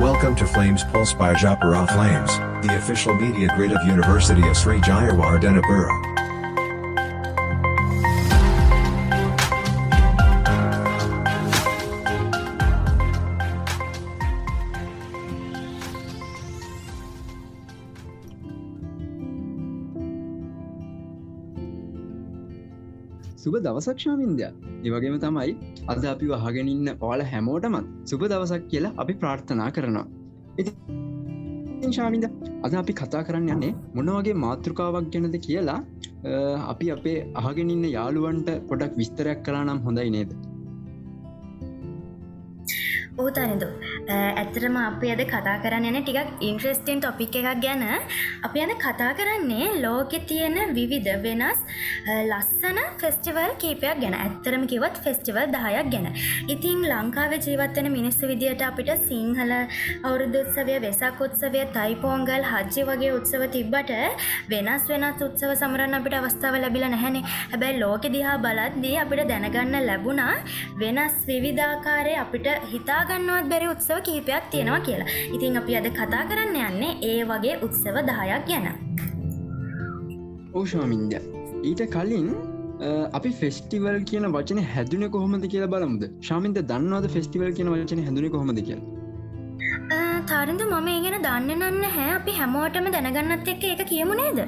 Welcome to Flames Pulse by Japara Flames, the official media grid of University of Sri Jayawardenepura. සුබ දවසක්ෂාමින්ද ඒවගේම තමයි අද අපි වහගෙනඉන්න ඔයාල හැමෝටමත් සුබ දවසක් කියලා අපි ප්‍රාර්ථනා කරනවා. ඉති ශාමින්ද අද අපි කතා කරන්න යන්නේ මොනවගේ මාතෘකාවක් ගැනද කියලා අ, අපි අපේ අහගෙනඉන්න යාළුවන්ට පොඩක් විස්තරයක් කලා නම් හොඳයි නේද? ඕතනිදු ඇත්තරම අපි අද කතා කරන්න යන ටිකක් ඉන්ට්‍රස්ටන් ටොපික් එකක් ගැන. අපි යන කතා කරන්නේ ලෝකෙ තියෙන විවිධ වෙනස් අ, ලස්සන ෆෙස්ටිවල් කීපයක් ගැන. ඇත්තරම කිවත් ෆෙස්ටිවල් දහයක් ගැන. ඉතින් ලංකාවේ ජීවත්වන මිනිස්සු විදියට අපිට සිංහල අවුරුදුත්සවය වෙසක් උත්සවය තයිපෝංගල් හජ්ජි වගේ උත්සව තිබ්බට වෙනස් වෙනස් උත්සව සමරන්න අපිට අවස්ථාව ලැබිල නැහැනේ. හැබැයි ලෝකෙ දිහා බලද්දී අපිට දැනගන්න ලැබුණා වෙනස් විවිධාකාරය අපිට හිතාගන්නවත් බැරි උත්සව කිහිපයක් තියෙනවා කියලා. ඉතින් අපි අද කතා කරන්න යන්නේ ඒ වගේ උත්සව දහයක් ගැන. ඕෂාමින්ද ඊට කලින් අපි ෆෙස්ටිවල් කියන වචන හැදුන කොහොමද කියලා බලමුද? ශාමින්ද දන්නවද ෆෙස්ටිවල් කියන වචන හැදුන කොහොමද කියලා? තාරින්ද මම ඒ ගැන දන්න නන්න හැ අපි හැමෝටම දැනගන්නත් එක්ක ඒක කියමු නේද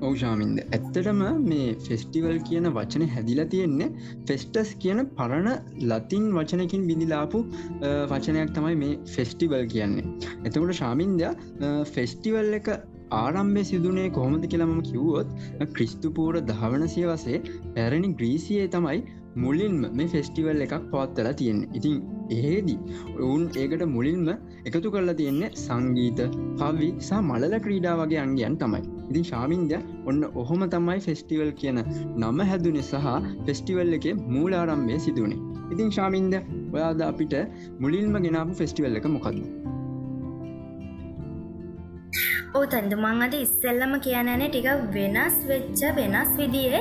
ඔවුෂාමින්ද ඇත්තටම මේ ෆෙස්ටිවල් කියන වචන හැදිලා තියෙන්නේ ෆෙස්ටස් කියන පරණ ලතින් වචනකින් බිඳිලාපු අ, වචනයක් තමයි මේ ෆෙස්ටිවල් කියන්නේ. එතකොට ශාමින්ද ෆෙස්ටිවල් එක ආරම්භය සිදුනේ කොහොමද කියලම කිව්වොත් ක්‍රිස්තුපූර දහවන සියවසේ පැරණි ග්‍රීසියේ තමයි මුලින්ම මේ ෆෙස්ටිවල් එකක් පවත්තලා තියෙන ඉතින් ඒදී ඔවුන් ඒකට මුලින්ම එකතු කරලා තියෙන්නේ සංගීත කවි සහ මලල ක්‍රීඩා වගේ අන්ගයන් තමයි. ඉතින් ශාමින්ද ඔන්න ඔහොම තමයි ෆෙස්ටිවල් කියන නම හැදුනේ සහ ෆෙස්ටිවල් එක මූලාරම්භය සිදුවනේ. ඉතින් ශාමින්ද ඔයාද අපිට මුලින්ම ගෙනාපු ෆෙස්ටිවල් එක මොකක්ද ඕ තැන්දු මං අද ඉස්සෙල්ලම කියනනේ ටික වෙනස් වෙච්ච වෙනස් විදියේ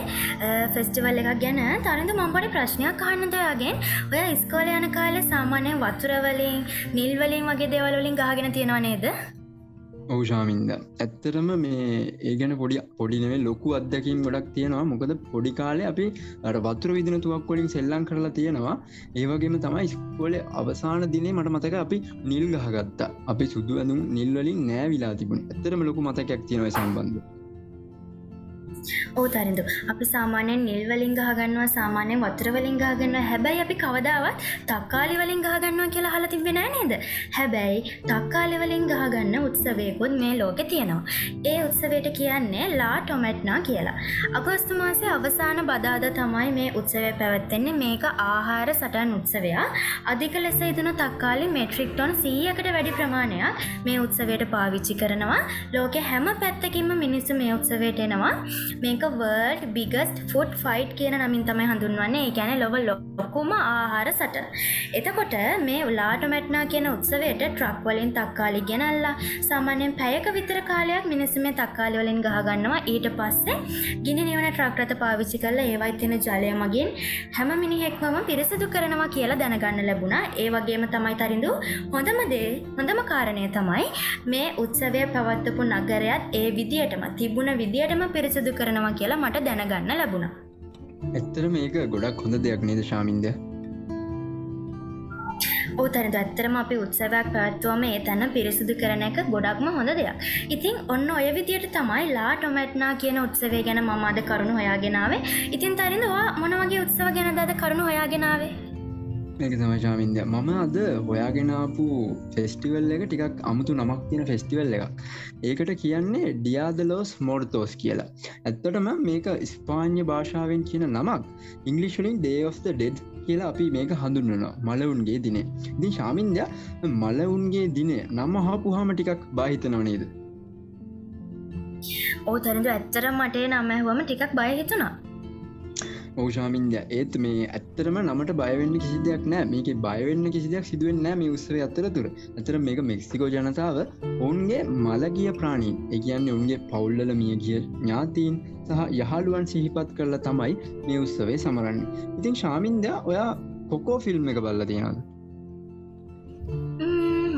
ෆෙස්ටිවල් එකක් ගැන. තරඳ මම්පට ප්‍රශ්නයක් අහන්න දයාගෙන්. ඔය ඉස්කෝල යන කාලේ සාමාන්‍ය වතුරවලින් නිල්වලින් වගේ දෙවලලින් ගහගෙන තියෙනවා නේද? ඔවුෂාමින්ද. ඇත්තරම මේ ඒ ගැන පොඩි පොඩිනවේ ලොකු අත්දැකින් ගොඩක් තියෙනවා. මොකද පොඩි කාලේ අපි අර වතුර විදින තුවක් කොලින් සෙල්ලං කරලා තියෙනවා. ඒවගේම තමයි ස්කෝලේ අවසාන දිනේ මට මතක අපි නිල් ගහගත්තා. අපි සුදු ඇඳුම් නිල්වලින් නෑවිලා තිබුණ. ඇතරම ලොකු මතකයක් තියෙනව සම්බන්ධ ඕ තරින්දු. අපි සාමානයෙන් නිල්වලින් ගහගන්නවා සාමානයෙන් වතුරවලින් ගහගන්න හැබැයි අපි කවදාවත් තක්කාලි වලින් ගහගන්නවා කියලා හල තිබෙන නේද? හැබැයි තක්කාලි වලින් ගහගන්න උත්සවයකුත් මේ ලෝකෙ තියෙනවා. ඒ උත්සවයට කියන්නේ ලා ටොමැට්නා කියලා. අගෝස්තු මාසේ අවසාන බදාද තමයි මේ උත්සවය පැවැත්වෙන්නේ. මේක ආහාර සටන් උත්සවයා අධික ලෙස ඉදන තක්කාලි මෙට්‍රික්ටොන් සීයකට වැඩි ප්‍රමාණයක් මේ උත්සවයට පාවිච්චි කරනවා. ලෝකෙ හැම පැත්තකින්ම මිනිස්සු මේ උත්සවයට එනවා. මේක වර්ඩ් බිගස්ට ෆුඩ් ෆයිට් කියන නමින් තමයි හඳුන්වන්නේ. ඒ ගැන ලොව ලොක්කුම ආහාර සටන. එතකොට මේ උලාටමැට්නා කියන උත්සවයට ට්‍රක් වලින් තක්කාලි ගෙනල්ලා සාමාන්‍යයෙන් පැයක විතර කාලයක් මිනිස්සු මේ තක්කාලි වලින් ගහගන්නවා ඊට පස්සේ ගිනි නිවන ට්‍රක් රථ පාවිච්චි කරලා ඒවයි තියෙන ජලය මගින් හැම මිනිහෙක්වම පිරිසිදු කරනවා කියලා දැනගන්න ලැබුණා. ඒ වගේම තමයි තරිඳු හොඳම දේ හොඳම කාරණය තමයි මේ උත්සවය පැවත්වපු නගරයත් ඒ විදියටම තිබුණ විදියටම පිරිසිදු කරනවා කියලා මට දැනගන්න ලැබුණා. ඇත්තර මේක ගොඩක් හොඳ දෙයක් නේද ශාමින්ද ඕතනද ඇත්තරම අපි උත්සවයක් පැත්වම ඒ තැන පිරිසිදු කරන එක ගොඩක්ම හොඳ දෙයක්. ඉතින් ඔන්න ඔය විදියට තමයි ලා ටොමැට්නා කියන උත්සවේ ගැන මම අද කරුණු හොයාගෙනාවේ ඉතින් තරින්දවා මොනවගේ උත්සව ගැන අද කරුණු හොයාගෙනාවේ. මේක තමයිශාමින්ද මම අද හොයාගෙනාපු ෆෙස්ටිවල් එක ටිකක් අමුතු නමක් තියෙන ෆෙස්ටිවල් එකක්. ඒකට කියන්නේ ඩියාදලෝස් මෝර්තෝස් කියලා. ඇත්තටම මේක ස්පාන්‍ය භාෂාවෙන් කියන නමක්. ඉංගලිෂලින් ඩේ of the ඩෙඩ් කියලා අපි මේක හඳුන්වනවා මලවුන්ගේ දිනේ. ඉතින් ශාමින්ද මලවුන්ගේ දිනේ නම හාපුහාම ටිකක් බාහිතනව නේද? ඕ තරිඳු ඇත්තර මටේ නම්මැහුවම ටිකක් බය හිතුනා. ඕෂාමින්ද ඒත් මේ ඇත්තරම නමට බයවෙන්න කිසි දෙයක් නෑ. මේක බයවෙන්න කිසි දෙයක් සිදුවෙන් නෑ මේ උත්සව අත්තර තුර ඇතර මේක මෙක්සිකෝ ජනතාව ඔවුන්ගේ මලගිය ප්‍රාණීන් එකයන්නේ උන්ගේ පවුල්ලල මිය ගිය ඥාතීන් සහ යහළුවන් සිහිපත් කරලා තමයි මේ උත්සවේ සමරන්න. ඉතින් ශාමින්ද ඔයා කොකෝ ෆිල්ම් එක බල්ල තියෙනද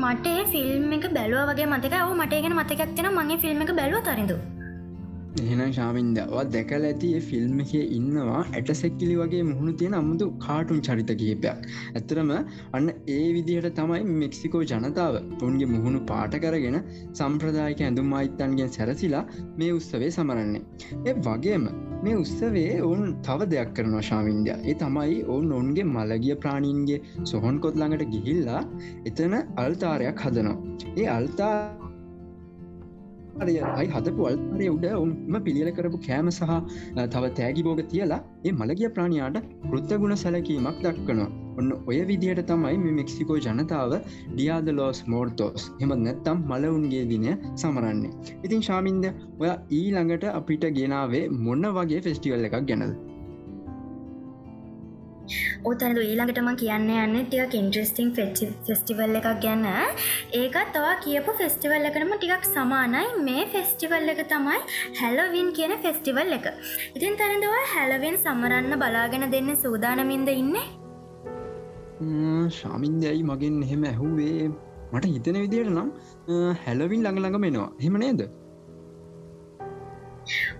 මට ඒ ෆිල්ම් එක බැලුව වගේ මතක ඔ මටගෙන මතකක් තින මගේ ෆිල්ම් එක බැලුව තරිදු එහෙනම් ශාමින්දවා දැකල ඇති ෆිල්ම් එක ඉන්නවා ඇට සැක්කිලි වගේ මුහුණු තියෙන අමුතු කාටුන් චරිත කිහිපයක්. ඇතරම අන්න ඒ විදිහට තමයි මෙක්සිකෝ ජනතාව ඔවුන්ගේ මුහුණු පාට කරගෙන සම්ප්‍රදායක ඇඳුම් අයිත්තන්ගෙන් සැරසිලා මේ උත්සවේ සමරන්නේ. ඒ වගේම මේ උත්සවේ ඔවුන් තව දෙයක් කරනවා ශාවින්දය ඒ තමයි ඔවුන් ඔවුන්ගේ මළගිය ප්‍රාණීන්ගේ සොහොන් කොත් ළඟට ගිහිල්ලා එතන අල්තාරයක් හදනවා. ඒ අල්තා අයි හදපු අල්තරය උඩ උන්ම පිළිල කරපු කෑම සහ තව තෑගි බෝග තියලා ඒ මළගිය ප්‍රාණයාට කෘත්තගුණ සැලකීමක් දක්කනවා ඔන්න ඔය විදිහට තමයි මේ මෙක්සිකෝ ජනතාව ඩියාද ලෝස් මෝර්තෝස් හෙමත් නැත්තම් මලවුන්ගේ දිනය සමරන්නේ. ඉතින් ශාමින්ද ඔය ඊළඟට අපිට ගෙනාවේ මොන්න වගේ ෆෙස්ටිවල් එකක් ගැනද? ඕතනද ඊළඟටම කියන්න යන්න ටික ඉන්ට්‍රස්ටිං ෆෙච්චි ෆෙස්ටිවල් එකක් ගැන්න ඒකත් තවා කියපු ෆෙස්ටිවල් එකටම ටිකක් සමානයි. මේ ෆෙස්ටිවල් එක තමයි හැලවින් කියන ෆෙස්ටිවල් එක. ඉතින් තැනදවා හැලවෙන් සමරන්න බලාගෙන දෙන්න සූදානමින්ද ඉන්න? ශාමින්දයයි මගෙන් එහෙම ඇහුවේ? මට හිතන විදියට නම් හැලවින් ළඟ ළඟ මෙනවා හෙම නේද?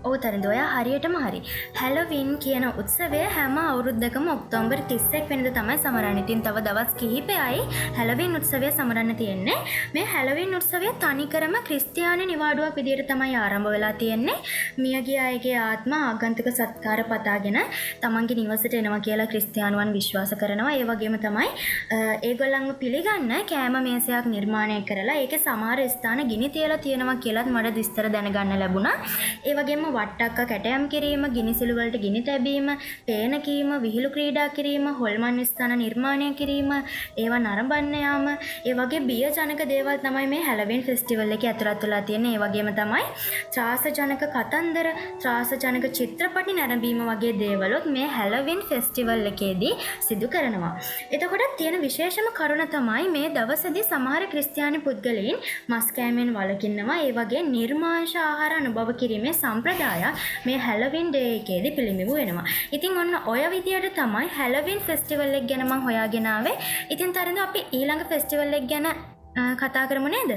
ඕ තැනද ඔය හරියටම හරි. හැලවින් කියන උත්සවය හැම අවුරුද්ධකම ඔක්තෝම්බර් තිස්සෙක් වෙනද තමයි සමරණඉතින් තව දවස් කිහිපයයි හැලවින් උත්සවය සමරන්න තියෙන්නේ. මේ හැලවින් උත්සවය තනිකරම ක්‍රිස්තියානි නිවාඩුවක් විදියට තමයි ආරම්භ වෙලා තියෙන්නේ. මියගේ අයගේ ආත්ම ආගන්තක සත්කාර පතාගෙන තමන්ගේ නිවසට එනවා කියලා ක්‍රිස්තියානුවන් විශ්වාස කරනවා. ඒ වගේම තමයි ඒගොල්ලංග පිළිගන්න කෑම මේසයක් නිර්මාණය කරලා ඒක සමාර ස්ථාන ගිනි තියලා තියෙනවා කියලත් මට දිස්තර දැනගන්න ලැබුණා. ඒවගේම වට්ටක්ක කැටයම් කිරීම ගිනිසිලුවලට ගිනි තැබීම පේනකීම විහිළු ක්‍රීඩා කිරීම හොල්මන් ස්ථාන නිර්මාණය කිරීම ඒවා නරඹන්න යාම. ඒ වගේ බිය ජනක දේවල් තමයි මේ හැලවෙන් ෆෙස්ටිවල් එක ඇතුළත් වෙලා තියෙන ඒ වගේම තමයි ත්‍රාස ජනක කතන්දර ත්‍රාස ජනක චිත්‍රපටි නැරඹීම වගේ දේවලුත් මේ හැලවෙන් ෆෙස්ටිවල් එකේදී සිදු කරනවා. එතකොට තියෙන විශේෂම කරුණ තමයි මේ දවසදී සමහර ක්‍රිස්තියානි පුද්ගලයින් මස් කෑමෙන් වළකින්නවා. ඒ වගේ නිර්මාංශ ආහාර අනුභව කිරීමේ සම්ප්‍රදාය සම්ප්‍රදායක් මේ හැලවින් ඩේ එකේදී පිළිමිබු වෙනවා. ඉතින් ඔන්න ඔය විදියට තමයි හැලවින් ෆෙස්ටිවල් එක ගැන මං හොයාගෙනාවේ. ඉතින් තරද අපි ඊළඟ ෆෙස්ටිවල් එක ගැන කතා කරමු නේද?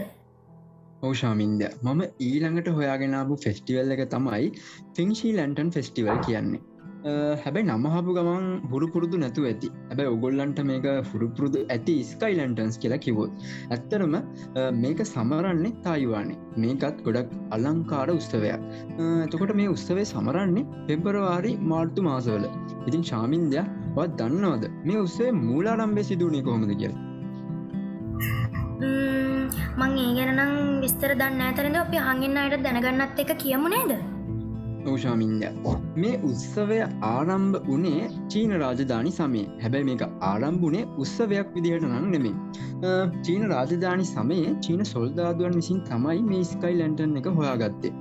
ඕෂාමින්ද මම ඊළඟට හොයාගෙනාපු ෆෙස්ටිවල් එක තමයි ෆිංශී ලැන්ටන් ෆෙස්ටිවල් කියන්නේ හැබැයි නමහපු ගමන් හුරුපුරුදු නැතු ඇති. හැබැයි ඔගොල්ලන්ට මේක හුරුපුරුදු ඇති ස්කයිලන්ටන්ස් කියලා කිවොත් ඇත්තරම මේක සමරන්නේ තායිවානේ. මේකත් ගොඩක් අලංකාර උස්තවයක් එතකොට මේ උත්සවේ සමරන්නේ පෙබරවාරි මාර්තු මාසවල. ඉතින් ශාමින්දය වත් දන්නවද? මේ උස්සේ මූලාරම්භය සිදුවනේ කොහොමද කිය මං ඒ ගැනම් විස්තර දන්න ඇතරද අපි හඟින්න අයට දැනගන්නත් එක කියමු නේද? නෞශාමින්ද මේ උත්සවය ආරම්භ වනේ චීන රාජධානි සමය. හැබැයි මේක ආරම්භුනේ උත්සවයක් විදිහට නං නෙමේ චීන රාජධානි සමයේ චීන සොල්දාදුවන් විසින් තමයි මේ ස්කයි ලැන්ටන් එක හොයාගත්තේ.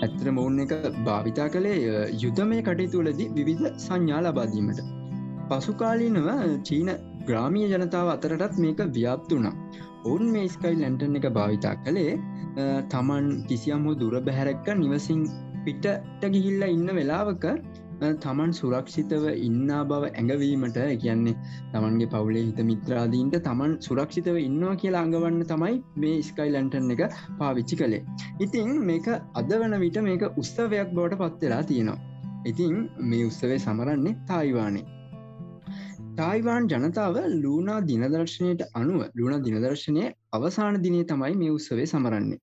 ඇත්තර මොවුන් එක භාවිතා කළේ යුද්ධමය කටයුතුලදී විවිධ සංඥා ලබාදීමට පසුකාලීනව චීන ග්‍රාමිය ජනතාව අතරටත් මේක ව්‍යාප්තු වනා ඔවුන් මේ ස්කයි ලැන්ටන් එක භාවිතා කළේ තමන් කිසියම් හෝ දුර බැහැරක්ක නිවසින් පිටට ගිහිල්ල ඉන්න වෙලාවක තමන් සුරක්ෂිතව ඉන්නා බව ඇඟවීමට කියන්නේ තමන්ගේ පවුලේ හිත මිත්‍රාදීන්ට තමන් සුරක්ෂිතව ඉන්නවා කියලා අඟවන්න තමයි මේ ස්කයි ලැන්ටන් එක පාවිච්චි කළේ. ඉතිං මේක අද වන විට මේක උත්සවයක් බවට පත්වෙලා තියෙනවා. ඉතිං මේ උත්සවේ සමරන්නේ තායිවානේ. තායිවාන් ජනතාව ලූනා දිනදර්ශනයට අනුව ලුණ දිනදර්ශනය අවසාන දිනේ තමයි මේ උත්සවේ සමරන්නේ.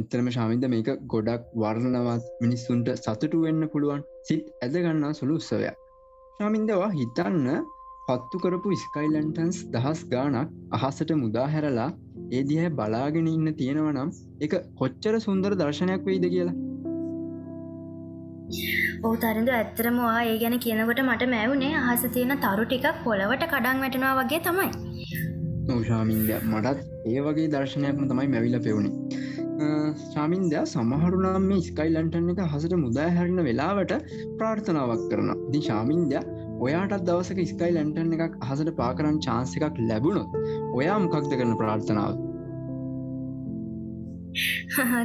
එතරම ශාමින්ද මේක ගොඩක් වර්ණනවත් මිනිස්සුන්ට සතුටු වෙන්න පුළුවන් සිත් ඇදගන්නා සුළු උත්සවයක්. ශාමින්දවා හිතන්න පත්තු කරපු ස්කයිලන්ටන්ස් දහස් ගානක් අහසට මුදා හැරලා ඒ දිහ බලාගෙන ඉන්න තියෙනව නම් එක කොච්චර සුන්දර දර්ශනයක් වෙයිද කියලා? ඕතරින්ද ඇත්තරමවා ඒ ගැන කියනකොට මට මැවුනේ අහස තියෙන තරු ටිකක් පොළවට කඩන් වැටෙනවා වගේ තමයි. නෝෂාමින්ද මටත් ඒ වගේ දර්ශනයක්ම තමයි මැවිල පෙවුණේ ශාමින්දයා සමහරුනම් මේ ස්කයිලන්ටන් එක හසට මුදා හැරණ වෙලාවට ප්‍රාර්ථනාවක් කරන දි ශාමින්දයා ඔයාටත් දවසක ස්කයි ලැන්ටන් එකක් හසට පාකරන් චාන්ස එකක් ලැබුණොත් ඔයා මොකක්ද කරන ප්‍රාර්ථනාව?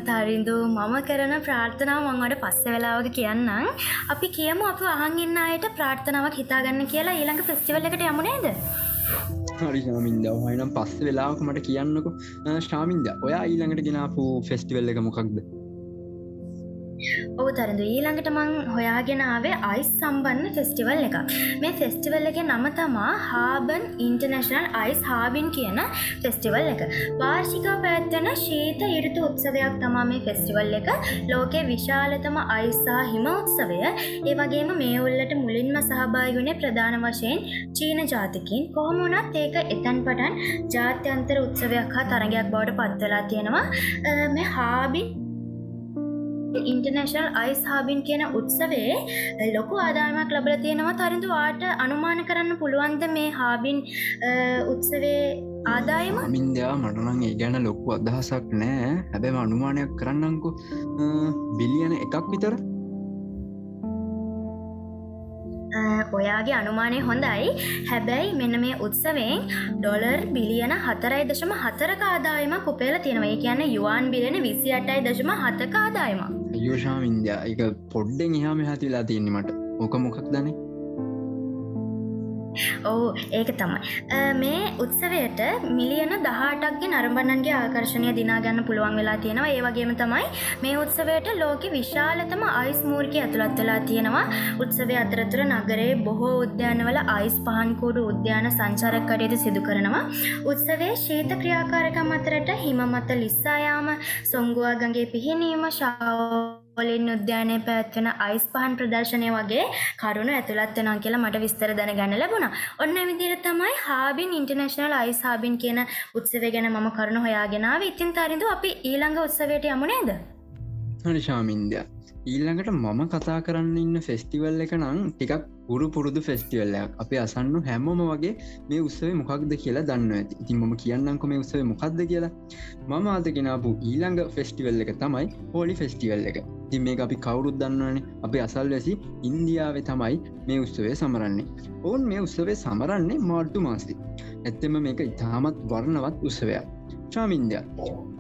තරින්දු. මම කරන ප්‍රාර්ථනාව මංවට පස්ස වෙලාවක කියන්නම්. අපි කියමු අප අහගන්න අයට ප්‍රාර්ථනාවක් හිතාගන්න කියලා ඊළඟ ෆෙස්ටිවල් එකට යමුණේද හරි ශාමින්ද හයනම් පස්ස වෙලාක මට කියන්නක. ශාමින්ද ඔයා ඊළඟට ගෙනාපු ෆෙස්ටිවල් එක මොකක්ද? ඔව තරදු ඊළඟට මං හොයාගෙනාවේ අයිස් සම්බන්න ෆෙස්ටිවල් එක මේ ෆෙස්ටිවල් එක නම තමා හාබන් ඉන්ටර්නශනල් අයිස් හාබින් කියන ෆෙස්ටිවල් එක. වාර්ෂිකව පැත්වන ශීත ඉරිතු උත්සවයක් තමා මේ ෆෙස්ටිවල් එක. ලෝකේ විශාලතම අයිසා හිම උත්සවය. ඒ වගේම මේ උල්ලට මුලින්ම සහභායුනේ ප්‍රධාන වශයෙන් චීන ජාතිකින්. කොහොමුණත් ඒක එතැන් පටන් ජාත්‍යන්තර උත්සවයක් හා තරගයක් බවට පත්වලා තියෙනවා. මේ හාබින් ඉන්ටර්නශල් අයිස් හාබින් කියන උත්සවේ ලොකු ආදායමක් ලබල තියෙනවා. තරිඳු වාට අනුමාන කරන්න පුළුවන්ද මේ හාබින් උත්සවේ ආදායම? මින්දයා මටනං ඒ ගැන ලොකු අදහසක් නෑ. හැබැම අනුමානයක් කරන්නංකු බිලියන එකක් විතර? ඔයාගේ අනුමානය හොඳයි. හැබැයි මෙන්න මේ උත්සවෙන් ඩොලර් බිලියන හතරයි දශම හතරක ආදායම කුපේල තියෙනවයි කියන්න යුවාන් බිලෙන විසි අටයි දශම හතක ආදායම යෝෂා වින්දයා එක පොඩ්ඩෙන් එහාම හතිලා තියෙන්නේ මට. ඕක මොකක් දනේ ඕ ඒක තමයි. මේ උත්සවයට මිලියන දහටක්ගේ නරඹන්නන්ගේ ආකර්ශණය දිනාගන්න පුළුවන් වෙලා තියෙනවා. ඒ වගේම තමයි මේ උත්සවයට ලෝක විශාලතම අයිස් මූර්ගය ඇතුළත් වෙලා තියෙනවා. උත්සවය අතරතුර නගරේ බොහෝ උද්‍යානවල අයිස් පහන්කූඩු උද්‍යාන සංචාරක කටයුතු සිදු කරනවා. උත්සවේ ශීත ක්‍රියාකාරකම් අතරට හිම මත ලිස්සායාම සොංගුවාගගේ පිහිනීම ශාව ඔලින් උද්‍යානය පැත්වෙන අයිස් පහන් ප්‍රදර්ශනය වගේ කරුණු ඇතුළත් වෙනවා කියලා මට විස්තර දැනගන්න ලැබුණා. ඔන්න විදිහට තමයි හාබින් ඉන්ටර්නැෂනල් අයිස් හාබින් කියන උත්සවය ගැන මම කරුණු හොයාගෙන ආවේ. ඉතින් තරිඳු අපි ඊළඟ උත්සවයට යමු නේද? හරි ශාමින්දය. ඊළඟට මම කතා කරන්න ඉන්න ෆෙස්ටිවල් එක නම් ටිකක් පුරු පුරුදු ෆෙස්ටිවල්ලයක් අපේ අසන්නු හැමෝම වගේ මේ උත්සවේ මොකක්ද කියලා දන්න ඇති. ඉතින් මම කියන්නංකො මේ උත්සවේ මොකක්ද කියලා. මම අදගෙනපු ඊළඟ ෆෙස්ටිවල් එක තමයි හෝලි ෆෙස්ටිවල් එක. ති මේ අපි කවුරුත් දන්නවනේ. අපේ අසල් වැසි ඉන්දියාව තමයි මේ උත්සවේ සමරන්නේ. ඔවුන් මේ උත්සවේ සමරන්නේ මාර්ටු මාසි. ඇත්තෙම මේක ඉතාමත් වර්ණවත් උත්සවයක්. ශාමින්දය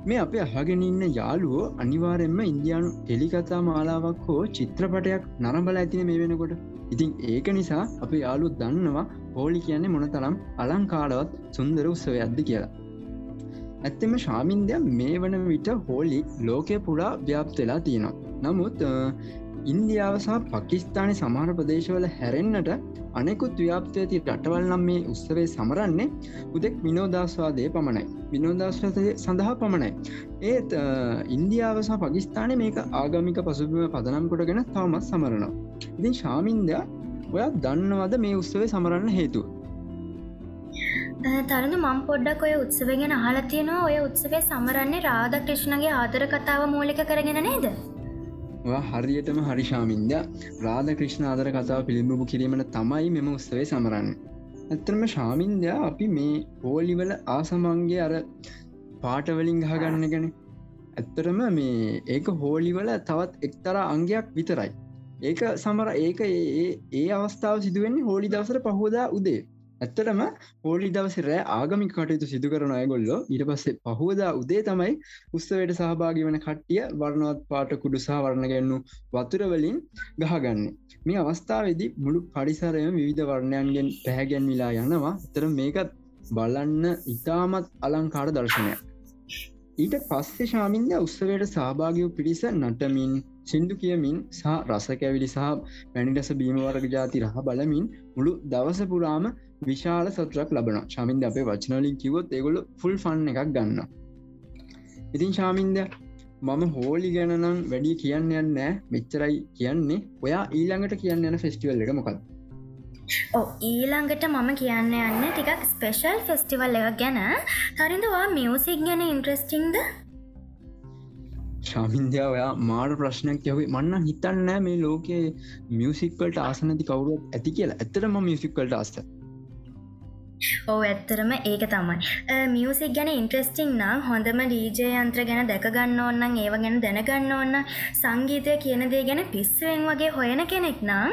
මේ අප අහගෙන ඉන්න යාළුවෝ අනිවාරෙන්ම ඉන්දයානු ටෙලිකතා මාලාවක් හෝ චිත්‍රපටයක් නරඹල ඇතින මේ වෙනකොට. ඉතින් ඒක නිසා අප යාලු දන්නවා හෝලි කියන්නේ මොන තරම් අලංකාඩවත් සුන්දර උත්සවයක්ද කියලා. ඇත්තෙම ශාමින්දය මේ වන විට හෝලි ලෝකය පුඩා ව්‍යාප්තලා තියෙනවා. නමුත් ඉන්දියාව සහ පකිස්ථානය සමහර ප්‍රදේශවල හැරෙන්න්නට අනෙකුත් ව්‍යාප්තය ඇති රටවල් නම් මේ උත්සවේ සමරන්නේ උදෙක් විනෝදස්වාදය පමණයි. විනෝදස්වතය සඳහා පමණයි. ඒත් ඉන්දියාව සහ පකිස්ථානය මේක ආගමික පසුබිම පදනම් කොටගෙන තවමත් සමරනවා. ඉතින් ශාමින්දයා ඔයා දන්නවද මේ උත්සවේ සමරන්න හේතුව? තරඳ මම් පොඩ්ඩක් ඔය උත්සවගෙන අහලා තියෙනවා. ඔය උත්සවේ සමරන්නේ රාධ ක්‍රිෂ්ණගේ ආදර කතාව මූලික කරගෙන නේද? හරියටම හරිශාමින්ද රාධ ක්‍රිෂ්ණ ආදර කතාව පිළිබිඹු කිරීමට තමයි මෙම උත්සවේ සමරන්න. ඇත්තරම ශාමින්දයා අපි මේ හෝලිවල ආසමන්ගේ අර පාටවලින් ගහගන්න ගැන ඇත්තරම මේ ඒක හෝලිවල තවත් එක්තර අංගයක් විතරයි. ඒක සමර ඒක ඒ අවස්ථාව සිදුවෙන්නේ හෝලි දවසර පහෝදා උදේ ඇත්තටම හෝලි දවස රෑ ආගමික කටයුතු සිදු කරන අයගොල්ලො ඊට පස්සේ පහෝදා උදේ තමයි උත්සවයට සහභාගි වන කට්ටිය වර්ණවත් පාට කුඩු සහ වර්ණගැන්නු වතුරවලින් ගහගන්න. මේ අවස්ථාවේදී මුළු පරිසරයම විවිධ වර්ණයන්ගෙන් පැහැගැන්විලා යනවා. තර මේකත් බලන්න ඉතාමත් අලංකාර දර්ශනයක්. ඊට පස්සේ ශාමින්ද උත්සවයට සහභාගිව පිරිස නටමින් සිින්දු කියමින් සහ රස කැවිලි සහ වැනිරස බීමවර්ග ජාති රහ බලමින් මුළු දවස පුරාම විශාල සතුරක් ලබන ශමින්ද අපේ වචනලින් කිවොත් ඒගොල ෆුල් ෆන් එකක් ගන්න ඉතින් ශාමින්ද මම හෝලි ගැනනම් වැඩි කියන්න යන්න මෙච්චරයි කියන්නේ. ඔයා ඊළඟට කියන්න යන ෆෙස්ටිවල් එක ඕ ඊළඟට මම කියන්න යන්න ටිකක් ස්පෙෂල් ෆෙස්ටිවල් එක ගැන. තරිඳවා මියසික් ගැන ඉන්ට්‍රස්ටිංද ශමින්දයා ඔයා මාට ප්‍රශ්නයක් යවේ මන්න හිතන්නෑ මේ ලෝකයේ මියසික්වලට ආසනති කවරුවත් ඇති කියලා. ඇතරම මියසික්වලට ආස්ත ඕ ඇත්තරම ඒක තමයි. මියසික් ගැන ඉන්ට්‍රස්ටිං නම් හොඳම ඩීජය යන්ත්‍ර ගැන දැකගන්න ඕන්නන් ඒව ගැන දැනගන්න ඕන්න සංගීතය කියන දේ ගැන පිස්සුවෙන් වගේ හොයන කෙනෙක් නම්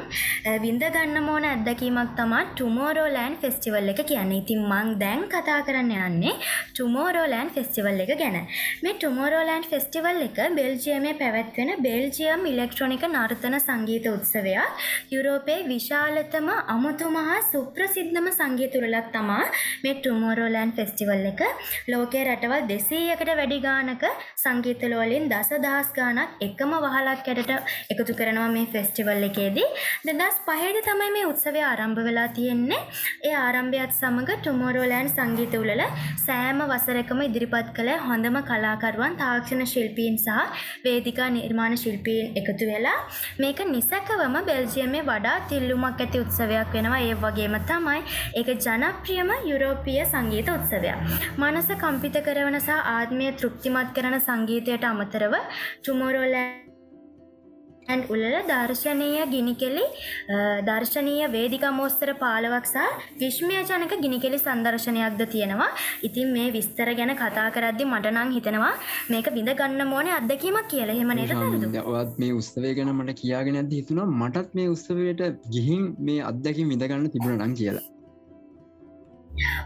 විඳ ගන්න මෝන ඇත්දකීමක් තමා ටුමෝරෝලෑන් ෆෙස්ටිවල් එක කියන්න. ඉතින් මං දැන් කතා කරන්න යන්නේ ටුමෝරෝලෑන් ෆෙස්ටිවල් එක ගැන. මේ ටුමෝරෝලෑන්් ෆෙස්ටිවල් එක බෙල්ජියමේ පැවැත්වෙන බෙල්ජියම් ඉලෙක්ට්‍රොනික නර්තන සංගීත උත්සවයක්. යුරෝපයේ විශාලතම අමුතුමහා සුප්‍රසිද්ධම සංගීතුරලක් තමා මේ ටුමෝරෝලෑන් ෆෙස්ටිවල් එක. ලෝකයේ රටවල් දෙසීයකට වැඩි ගානක සංගීතලෝලින් දස දහස් ගානක් එකම වහලක් ඇයට එකතු කරනවා මේ ෆෙස්ටිවල් එකේදී. දෙදස් පහේද තමයි මේ උත්සවය ආරම්භ වෙලා තියෙන්නේ. ඒ ආරම්භයත් සමඟ ටුමෝරෝලෑන් සංගීත උලල සෑම වසරකම ඉදිරිපත් කළ හොඳම කලාකරුවන් තාක්ෂණ ශිල්පීන් සහ වේදිකා නිර්මාණ ශිල්පීන් එකතු වෙලා මේක නිසැකවම බෙල්ජියමේ වඩා තිල්ලුමක් ඇති උත්සවයක් වෙනවා. ඒ වගේම තමයි ඒක ජනප්‍රියම යුරෝපිය සංගීත උත්සවයක්. මනස කම්පිත කරවන සහ ආත්මය තෘප්තිමත් කරන සංගීතයට අමතරව ටුමෝරෝලෑ ඇන් උලල දර්ශනීය ගිනිකෙලි දර්ශනීය වේදිකා මෝස්තර පාලවක් සහ විශ්මයජනක ගිනිකෙලි සංදර්ශනයක්ද තියෙනවා ඉතින් මේ විස්තර ගැන කතා කරද්දි මටනං හිතනවා මේක විඳ ගන්න මෝනේ අත්දැකීමක් කියලා එහෙම නේද තරුදු? ඔත් මේ උත්සවය ගැන මට කියාගෙන ඇද හිතුනා මටත් මේ උත්සවයට ගිහින් මේ අත්දැකින් විඳගන්න තිබුණ නං කියලා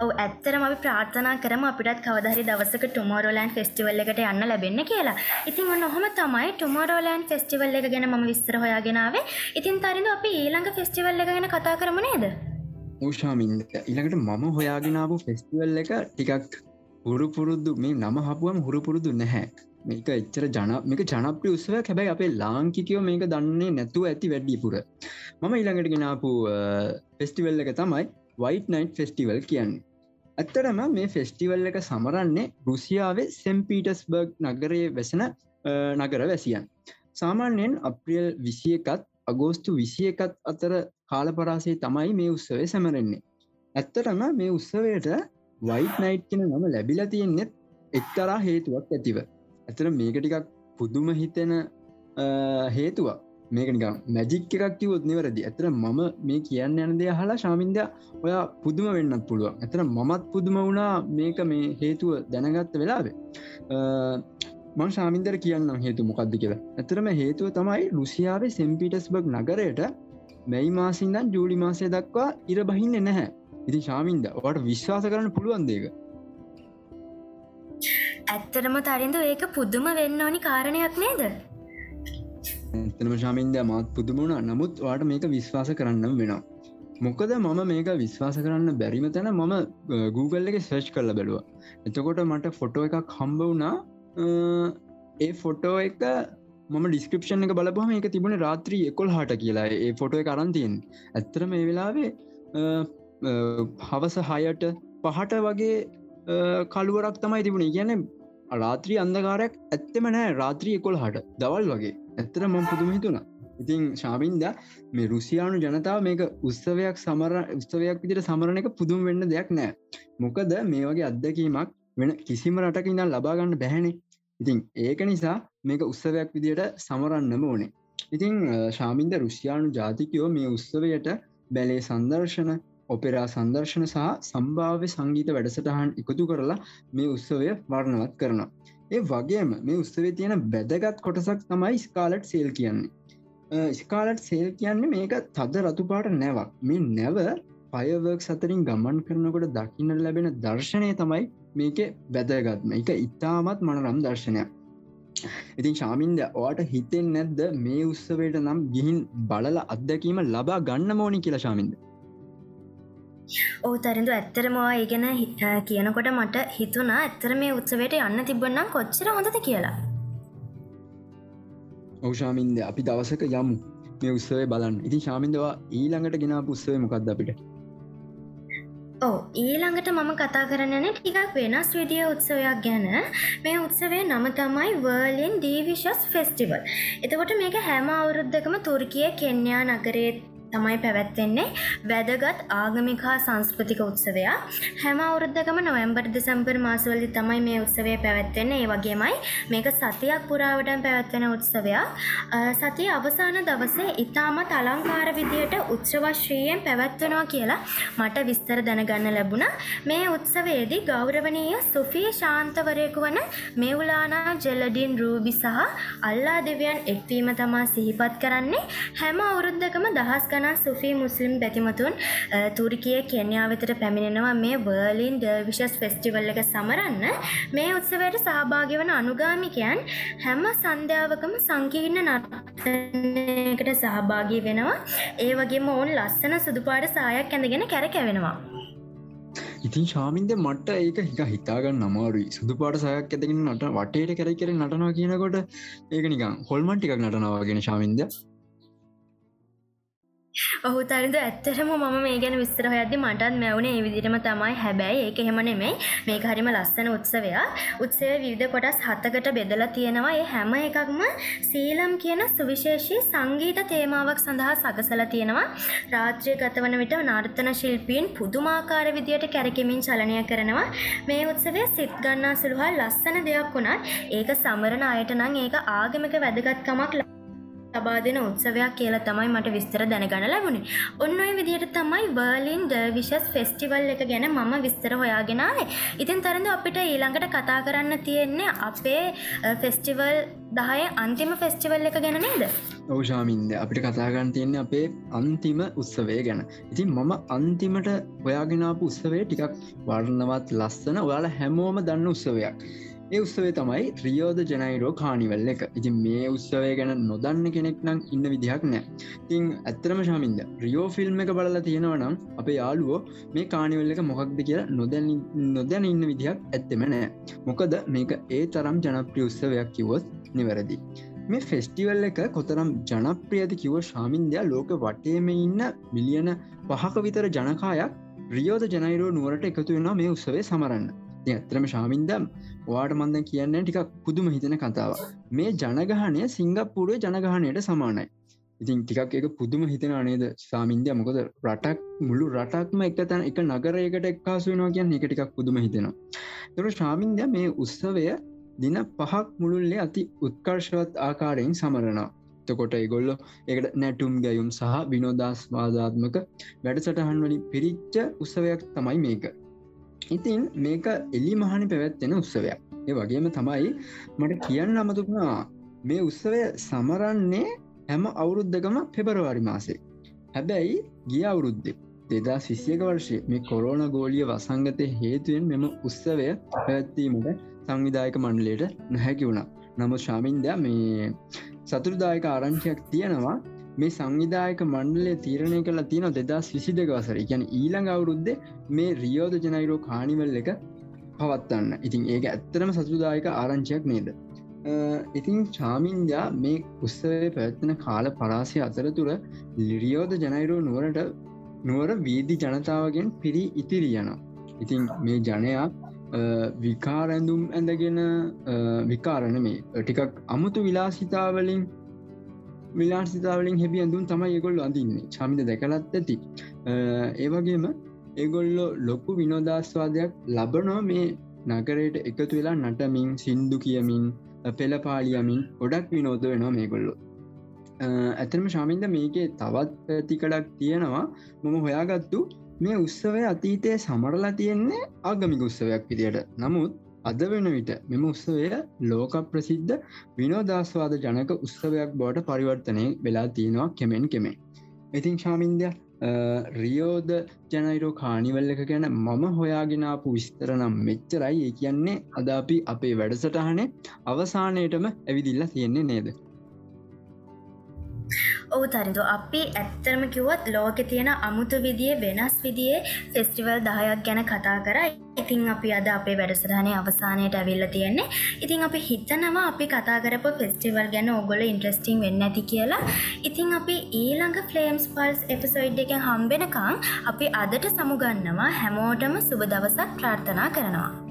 ඔව ඇත්තරම අපි ප්‍රාර්ථනා කරම අපිටත් කවදහරි දවසක ටුමෝරෝලෑන් ෆෙස්ටිවල් එකට යන්න ලැබෙන්න කියලා. ඉතින් ඔන්න ඔහොම තමයි ටුමෝරෝලෑන් ෆෙස්ටිවල් එක ගැන ම විස්තර හොයාගෙනාවේ ඉතින් තරිඳ අපි ඊළඟ ෆෙස්ටිවල් එක ගැන කතා කරම නේද? ඕෂාමින්ද ඉළඟට මම හොයාගෙනාපු ෆෙස්ටිවල් එක ටිකක් හුරුපුරුද්දු මේ නම හපුුවම හුරුපුරුදු නැහැ. මේක එච්චර ජන මේක ජනප්‍රි උත්සව හැබැයි අපේ ලාංකිකයෝ මේක දන්නේ නැතුව ඇති වැඩිපුර. මම ඊළඟට ගෙනාපු ෆෙස්ටිවල් එක තමයි වයිට නයිට් ෆෙස්ටිවල් කියන්නේ. ඇත්තරම මේ ෆෙස්ටිවල් එක සමරන්නේ රුසියාවේ සෙම්පීටස්බර්ග් නගරයේ වැසෙන නගර වැසියන්. සාමාන්‍යයෙන් අප්‍රියල් විසියකත් අගෝස්තු විසියකත් අතර කාලපරාසේ තමයි මේ උත්සවය සැමරෙන්නේ. ඇත්තටම මේ උත්සවයට වයිට නයිට් කෙන නම ලැබිලා තියෙන්නෙත් එක්තරා හේතුවක් ඇතිව. ඇතර මේක ටිකක් පුදුම හිතෙන හේතුවක්. මේකනිකම් මැජික් එකක් කිවොත් නිවරදි. ඇතර මම මේ කියන්න යනදේ හලා ශාමින්ද ඔයා පුදුම වෙන්නත් පුළුවන්. ඇතර මමත් පුදුම වුණා මේක මේ හේතුව දැනගත්ත වෙලාවේ. මං ශාමින්දර කියන්න හේතු මොකක්ද කියලා. ඇතරම හේතුව තමයි රුසියාවේ සෙම්පිටස්බර්ග් නගරයට මැයි මාසින්දන් ජූලි මාසය දක්වා ඉර බහින්න නැහැ. ඉති ශාමින්ද වට විශ්වාස කරන්න පුළුවන් දේක ඇත්තරම තරින්ද ඒක පුදුම වෙන්න ඕනි කාරණයක් නේද? එතනම ශාමින්ද මාත් පුදුමුණ නමුත් වාට මේක විශ්වාස කරන්නම් වෙනවා. මොකද මම මේක විශ්වාස කරන්න බැරිම තැන මම Google එක සර්ච් කරල බැලුව. එතකොට මට ෆොටෝ එකක් හම්බ වුණා. ඒ ෆොටෝ එක මම ඩිස්ක්‍රපෂන් එක බලපහම එක තිබුණ රාත්‍රී එකොල් හට කියලා. ඒ ෆොටෝ එක අරන්තියෙන් ඇත්තර මේ වෙලාවේ හවස හයට පහට වගේ කළුවරක් තමයි තිබුණ. ගැන රාත්‍රී අන්දකාරයක් ඇත්තම නෑ රාත්‍රී එකොල් හට දවල් වගේ. ඇත්තර මම පුදුම හිතුුණ. ඉතින් ශාවින්ද මේ රුසියානු ජනතාව මේක උත්සවයක් සමර උත්සවයක් විදිට සමරණ එක පුදුම් වෙන්න දෙයක් නෑ. මොකද මේ වගේ අත්දැකීමක් වෙන කිසිම රටක ඉඳන් ලබාගන්න බැහැනේ. ඉතින් ඒක නිසා මේක උත්සවයක් විදියට සමරන්නම ඕනේ. ඉතිං ශාමින්ද රුසියානු ජාතිකයෝ මේ උත්සවයට බැලේ සංදර්ශන ඔපෙරා සංදර්ශන සහ සම්භාව්‍ය සංගීත වැඩසටහන් එකතු කරලා මේ උත්සවය වර්ණවත් කරනවා. ඒ වගේම මේ උත්සවේ තියෙන බැදගත් කොටසක් තමයි ස්කාලට් සේල් කියන්නේ. ස්කාලට් සේල් කියන්නේ මේක තද රතුපාට නැවක් මේ නැව පයවර්ක් සතරින් ගමන් කරනකොට දකින්න ලැබෙන දර්ශනය තමයි මේක බැදගත්ම එක ඉතාමත් මනරම් දර්ශනයක්. ඉතින් ශාමින්ද ඕට හිතෙන් නැද්ද මේ උත්සවයට නම් ගිහින් බලල අත්දැකීම ලබා ගන්න මෝනි කියලා ශාමින්ද ඕ තරිඳු ඇත්තරමවා ඒ ගැන කියනකොට මට හිතුනා ඇත්තර මේ උත්සවයට යන්න තිබන්නම් කොච්චර හොඳද කියලා. ඔවෂාමින්ද අපි දවසක යමු. මේ උත්සවේ බලන්න. ඉතින් ශාමින්දවා ඊළඟට ගෙන පුස්සේ මොකක්ද අපිට? ඕ ඊළඟට මම කතා කරන්නන ටිකක් වෙනස් විදිිය උත්සවයක් ගැන. මේ උත්සවේ නම තමයි වර්ලින් ඩීවිශස් ෆෙස්ටිවල් එතකොට මේක හැම අවුරුද්ධකම තුර්කිය කෙන්යා නගරේත් තමයි පැවැත්වෙන්නේ වැදගත් ආගමික හා සංස්කෘතික උත්සවයක්. හැම අවුරුද්ධකම නොවම්බර් දෙසම්පර් මාසවලදි තමයි මේ උත්සවය පැවැත්වෙන්නේ. ඒ වගේමයි මේක සතියක් පුරාවටන් පැවැත්වෙන උත්සවයක්. සතිය අවසාන දවසේ ඉතාමත් අලංකාර විදියට උත්සවශ්‍රීයෙන් පැවැත්වනවා කියලා මට විස්තර දැනගන්න ලැබුණ. මේ උත්සවයේදී ගෞරවනීය සුෆී ශාන්තවරයකු වන මෙවුලානා ජෙලඩින් රූබි සහ අල්ලා දෙවියන් එක්වීම තමා සිහිපත් කරන්නේ. හැම අවුරුද්ධකම දහස් ගන ගණන් සුෆී මුස්ලිම් බැතිමතුන් තුරිකිය කෙන්යා වෙතට පැමිණෙනවා මේ වර්ලින් ඩර්විශස් ෆෙස්ටිවල් එක සමරන්න. මේ උත්සවයට සහභාගි වන අනුගාමිකයන් හැම සන්ධ්‍යාවකම සංකීර්ණ නර්තනයකට සහභාගී වෙනවා. ඒ වගේම ඔවුන් ලස්සන සුදුපාට සායක් ඇඳගෙන කැරකැවෙනවා ඉතින් ශාමින්ද මට ඒක හික හිතාගන්න නමාරුයි සුදු පාට සයක් ඇතකින් නට වටේට කැර කර නටනවා කියනකොට ඒක නිකම් හොල්මන් ටිකක් නටනවාගෙන ශාමින්ද. ඔහු තරිද ඇත්තරම මම මේ ගැන විස්තර හොයද්දි මටත් මැවුණ ඒ විදිහටම තමයි. හැබැයි ඒක එහෙම නෙමෙයි. මේක හරිම ලස්සන උත්සවයක්. උත්සවය විවිධ කොටස් හතකට බෙදලා තියෙනවා. ඒ හැම එකක්ම සීලම් කියන සුවිශේෂී සංගීත තේමාවක් සඳහා සකසලා තියෙනවා. රාත්‍රිය ගතවන විට නර්තන ශිල්පීන් පුදුමාකාර විදියට කැරකෙමින් චලනය කරනවා. මේ උත්සවය සිත් ගන්නා සුළුහා ලස්සන දෙයක් වුණත් ඒක සමරන අයට නම් ඒක ආගමික වැදගත්කමක් ලබා දෙන උත්සවයක් කියලා තමයි මට විස්තර දැනගන්න ලැබුණේ. ඔන්න ඔය විදිහට තමයි බර්ලින් ඩර්විෂස් ෆෙස්ටිවල් එක ගැන මම විස්තර හොයාගෙන ආවේ. ඉතින් තරඳ අපිට ඊළඟට කතා කරන්න තියෙන්නේ අපේ ෆෙස්ටිවල් 10 අන්තිම ෆෙස්ටිවල් එක ගැන නේද? ඔව් ශාමින්ද අපිට කතා ගන්න තියෙන්නේ අපේ අන්තිම උත්සවය ගැන. ඉතින් මම අන්තිමට හොයාගෙන ආපු උත්සවය ටිකක් වර්ණවත් ලස්සන ඔයාලා හැමෝම දන්න උත්සවයක්. ඒ උත්සවේ තමයි රියෝද ජනයිරෝ කානිවල් එක. ඉතින් මේ උත්සවය ගැන නොදන්න කෙනෙක් නම් ඉන්න විදිහක් නෑ. තිං ඇත්තරම ශාමින්ද රියෝ ෆිල්ම් එක බලලා තියෙනවා නම් අපේ යාලුවෝ මේ කානිවල් එක මොකක්ද කියලා නොදැන නොදැන ඉන්න විදිහක් ඇත්තෙම නෑ. මොකද මේක ඒ තරම් ජනප්‍රිය උත්සවයක් කිවොත් නිවැරදි. මේ ෆෙස්ටිවල් එක කොතරම් ජනප්‍රියති කිව ශාමින්දයා ලෝක වටේම ඉන්න මිලියන පහක විතර ජනකායක් රියෝද ජනයිරෝ නුවරට එකතු වෙනවා මේ උත්සවේ සමරන්න. ඇත්‍රම ශාමින්දම් වාට මන්ද කියන්න ටිකක් පුදුම හිතන කතාව මේ ජනගහනය සිංගප්පුරුවේ ජනගහනයට සමානයි. ඉතින් ටිකක් එක පුදුම හිතන අනේද සාමින්දය මොකද රටක් මුළු රටක්ම එක තැන එක නගරයකට එක්කාසු වෙනවා කියන්න එක ටිකක් පුදුම හිතෙනවා. තොර ශාමින්දය මේ උත්සවය දින පහක් මුළුල්ලේ අති උත්කර්ශවත් ආකාරයෙන් සමරනවා. තකොට ඒගොල්ලො එකට නැටුම් ගැයුම් සහ විනෝදස්වාධාත්මක වැඩසටහන් වලින් පිරිච්ච උත්සවයක් තමයි මේක. ඉතින් මේක එලි මහනි පැවැත්වෙන උත්සවයක්. ඒ වගේම තමයි මට කියන්න අමතුකුණා මේ උත්සවය සමරන්නේ හැම අවුරුද්ධකම පෙබරවාරි මාසේ. හැබැයි ගිය අවුරුද්ධ දෙදා සිසියක වර්ෂය මේ කොරෝන ගෝලිය වසංගතය හේතුවෙන් මෙම උත්සවය පැවැත්වීමට සංවිධායක මණ්ඩලයට නැහැකි වුණා. නමුත් ශාමින්ද මේ සතුරදායක ආරංචයක් තියෙනවා. මේ සංවිධායක මණ්ඩලය තීරණය කලා තියෙන දෙදස් විසි දෙක වසර ගැන ඊළඟ අවුරුද්ධ මේ රියෝද ජනයිරෝ කානිවල් එක පවත්වන්න. ඉතින් ඒක ඇත්තරම සතුදායක ආරංචයක් නේද? ඉතින් චාමින්දයා මේ උත්සවේ පැත්වන කාල පරාසය අතරතුර ලිරියෝද ජනයිරෝ නුවරට නුවර වීදි ජනතාවගෙන් පිරි ඉතිරි යනවා. ඉතින් මේ ජනයා විකාරැඳුම් ඇඳගෙන විකාරණ මේ ටිකක් අමුතු විලාසිතාවලින් විලාසිතාවලින් හෙබි ඇඳුම් තමයි ඒගොල්ල අඳන්නේ. චමිද දැකලත් ඇති. ඒවගේම ඒගොල්ලො ලොකු විනෝදස්වාදයක් ලබනෝ මේ නගරයට එකතු වෙලා නටමින් සින්දු කියමින් පෙළපාලියමින් ගොඩක් විනෝද වෙනවා මේගොල්ලො. ඇතනම ශාමින්ද මේකේ තවත් පැතිකඩක් තියෙනවා. මම හොයාගත්තු මේ උත්සවය අතීතය සමරලා තියෙන්නේ ආගමික උත්සවයක් විදියට. නමුත් අද වෙන විට මෙම උත්සවය ලෝක ප්‍රසිද්ධ විනෝදස්වාද ජනක උත්සවයක් බවට පරිවර්තනය වෙලා තියෙනවා කෙමෙන් කෙමෙන්. ඉතින් ශාමින්දය රියෝද ජනයිරෝ කානිවල්ල එක ගැන මම හොයාගෙනාපු විස්තර නම් මෙච්චරයි ඒ කියන්නේ අද අපි අපේ වැඩසටහනේ අවසානයටම ඇවිදිල්ල තියෙන්නේ නේද. ඔහු තරිදු අපි ඇත්තරම කිව්වත් ලෝකෙ තියෙන අමුතු විදිිය වෙනස් විදිේ ෆෙස්ටිවල් දහයක් ගැන කතා කරයි ඉතින් අපි අද අපේ වැඩසටහනේ අවසානයට ඇවිල්ල තියෙන්නේ. ඉතින් අපි හිතනවා අපි කතා කරපු ෆෙස්ටිවල් ගැන ඔගොල ඉන්ට්‍රස්ටිං වෙන්න ඇති කියලා. ඉතින් අපි ඊළඟ ෆලේම්ස් පල්ස් එපිසෝයිඩ් එක හම්බෙනකං අපි අදට සමුගන්නවා හැමෝටම සුබ දවසක් ප්‍රාර්ථනා කරනවා.